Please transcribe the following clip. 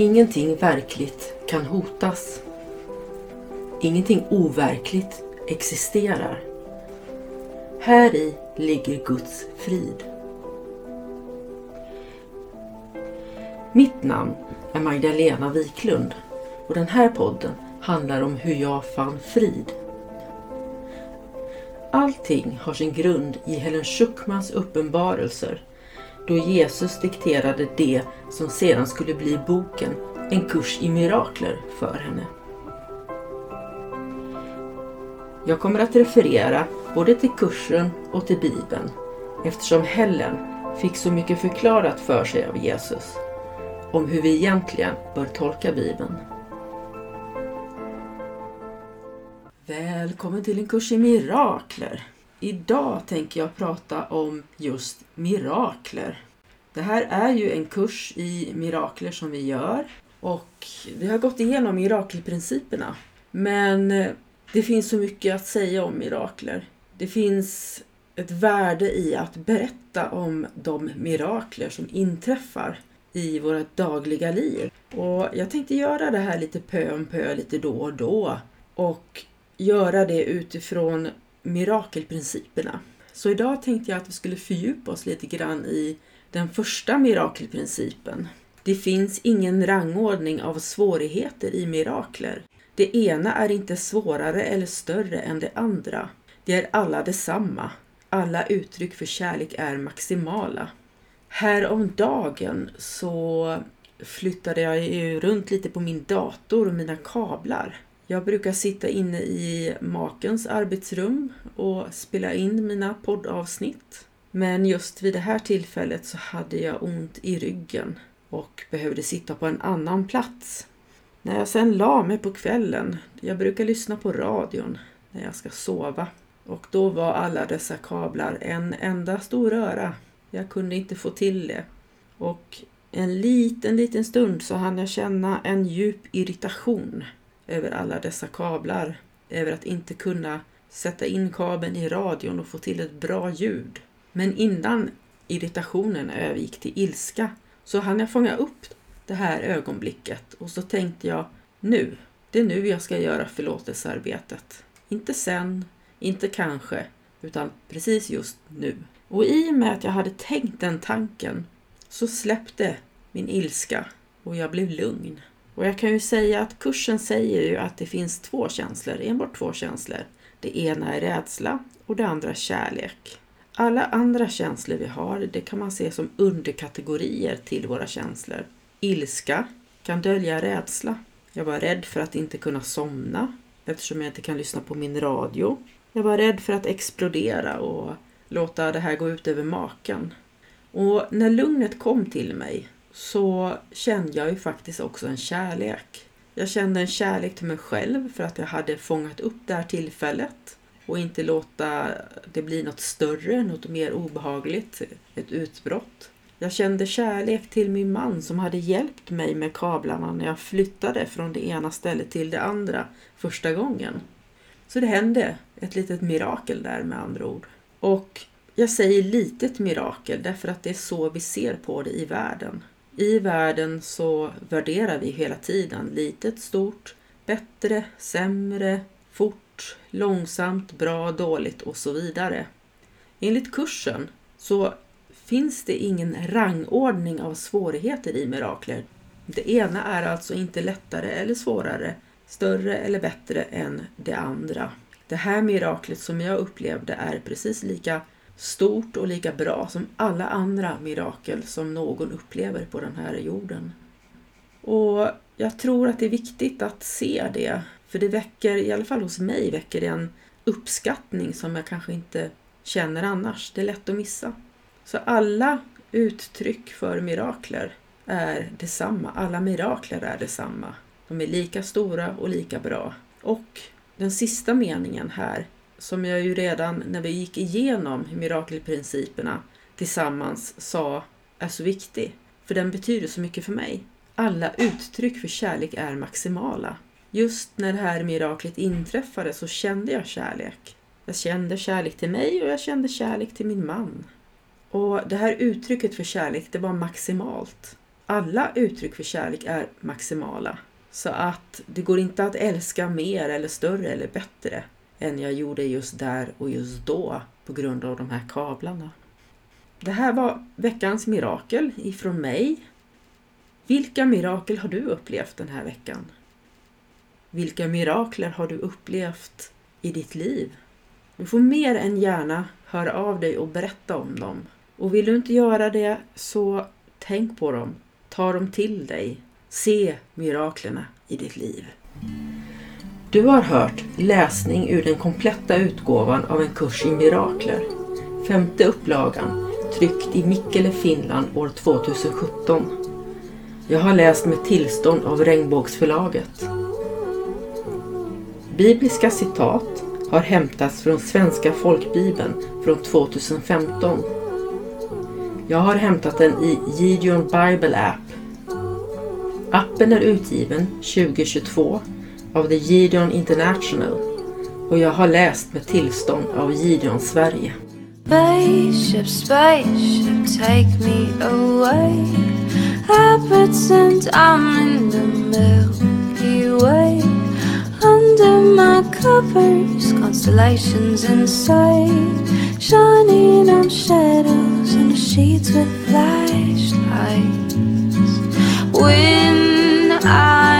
Ingenting verkligt kan hotas. Ingenting overkligt existerar. Här i ligger Guds frid. Mitt namn är Magdalena Wiklund och den här podden handlar om hur jag fann frid. Allting har sin grund i Helen Schuckmans uppenbarelser då Jesus dikterade det som sedan skulle bli boken En kurs i mirakler för henne. Jag kommer att referera både till kursen och till Bibeln eftersom Helen fick så mycket förklarat för sig av Jesus om hur vi egentligen bör tolka Bibeln. Välkommen till en kurs i mirakler! Idag tänker jag prata om just mirakler. Det här är ju en kurs i mirakler som vi gör och vi har gått igenom mirakelprinciperna. Men eh, det finns så mycket att säga om mirakler. Det finns ett värde i att berätta om de mirakler som inträffar i våra dagliga liv. Och jag tänkte göra det här lite pö om pö, lite då och då. Och göra det utifrån mirakelprinciperna. Så idag tänkte jag att vi skulle fördjupa oss lite grann i den första mirakelprincipen. Det finns ingen rangordning av svårigheter i mirakler. Det ena är inte svårare eller större än det andra. Det är alla detsamma. Alla uttryck för kärlek är maximala. Häromdagen så flyttade jag ju runt lite på min dator och mina kablar. Jag brukar sitta inne i makens arbetsrum och spela in mina poddavsnitt. Men just vid det här tillfället så hade jag ont i ryggen och behövde sitta på en annan plats. När jag sen la mig på kvällen, jag brukar lyssna på radion när jag ska sova och då var alla dessa kablar en enda stor röra. Jag kunde inte få till det. Och en liten, liten stund så hann jag känna en djup irritation över alla dessa kablar. Över att inte kunna sätta in kabeln i radion och få till ett bra ljud. Men innan irritationen övergick till ilska så hann jag fånga upp det här ögonblicket och så tänkte jag nu, det är nu jag ska göra förlåtelsearbetet. Inte sen, inte kanske, utan precis just nu. Och i och med att jag hade tänkt den tanken så släppte min ilska och jag blev lugn. Och jag kan ju säga att kursen säger ju att det finns två känslor, enbart två känslor. Det ena är rädsla och det andra kärlek. Alla andra känslor vi har, det kan man se som underkategorier till våra känslor. Ilska kan dölja rädsla. Jag var rädd för att inte kunna somna eftersom jag inte kan lyssna på min radio. Jag var rädd för att explodera och låta det här gå ut över maken. Och när lugnet kom till mig så kände jag ju faktiskt också en kärlek. Jag kände en kärlek till mig själv för att jag hade fångat upp det här tillfället och inte låta det bli något större, något mer obehagligt, ett utbrott. Jag kände kärlek till min man som hade hjälpt mig med kablarna när jag flyttade från det ena stället till det andra första gången. Så det hände ett litet mirakel där med andra ord. Och jag säger litet mirakel därför att det är så vi ser på det i världen. I världen så värderar vi hela tiden litet, stort, bättre, sämre, fort, långsamt, bra, dåligt och så vidare. Enligt kursen så finns det ingen rangordning av svårigheter i mirakler. Det ena är alltså inte lättare eller svårare, större eller bättre än det andra. Det här miraklet som jag upplevde är precis lika stort och lika bra som alla andra mirakel som någon upplever på den här jorden. Och jag tror att det är viktigt att se det, för det väcker, i alla fall hos mig, väcker det en uppskattning som jag kanske inte känner annars. Det är lätt att missa. Så alla uttryck för mirakler är detsamma. Alla mirakler är detsamma. De är lika stora och lika bra. Och den sista meningen här som jag ju redan när vi gick igenom mirakelprinciperna tillsammans sa är så viktig. För den betyder så mycket för mig. Alla uttryck för kärlek är maximala. Just när det här miraklet inträffade så kände jag kärlek. Jag kände kärlek till mig och jag kände kärlek till min man. Och det här uttrycket för kärlek, det var maximalt. alla uttryck för kärlek är maximala. Så att det går inte att älska mer eller större eller bättre än jag gjorde just där och just då på grund av de här kablarna. Det här var veckans mirakel ifrån mig. Vilka mirakel har du upplevt den här veckan? Vilka mirakler har du upplevt i ditt liv? Du får mer än gärna höra av dig och berätta om dem. Och vill du inte göra det så tänk på dem, ta dem till dig, se miraklerna i ditt liv. Du har hört läsning ur den kompletta utgåvan av en kurs i mirakler. Femte upplagan, tryckt i Mikkele, Finland år 2017. Jag har läst med tillstånd av Regnbågsförlaget. Bibliska citat har hämtats från Svenska folkbibeln från 2015. Jag har hämtat den i Gideon Bible App. Appen är utgiven 2022 av The Gideon International. Och jag har läst med tillstånd av Gideon Sverige. Spaceship, spaceship, take me away. I pretend I'm in the Milky Way. Under my covers, constellations inside. Shining on shadows and sheets with flashlights. When I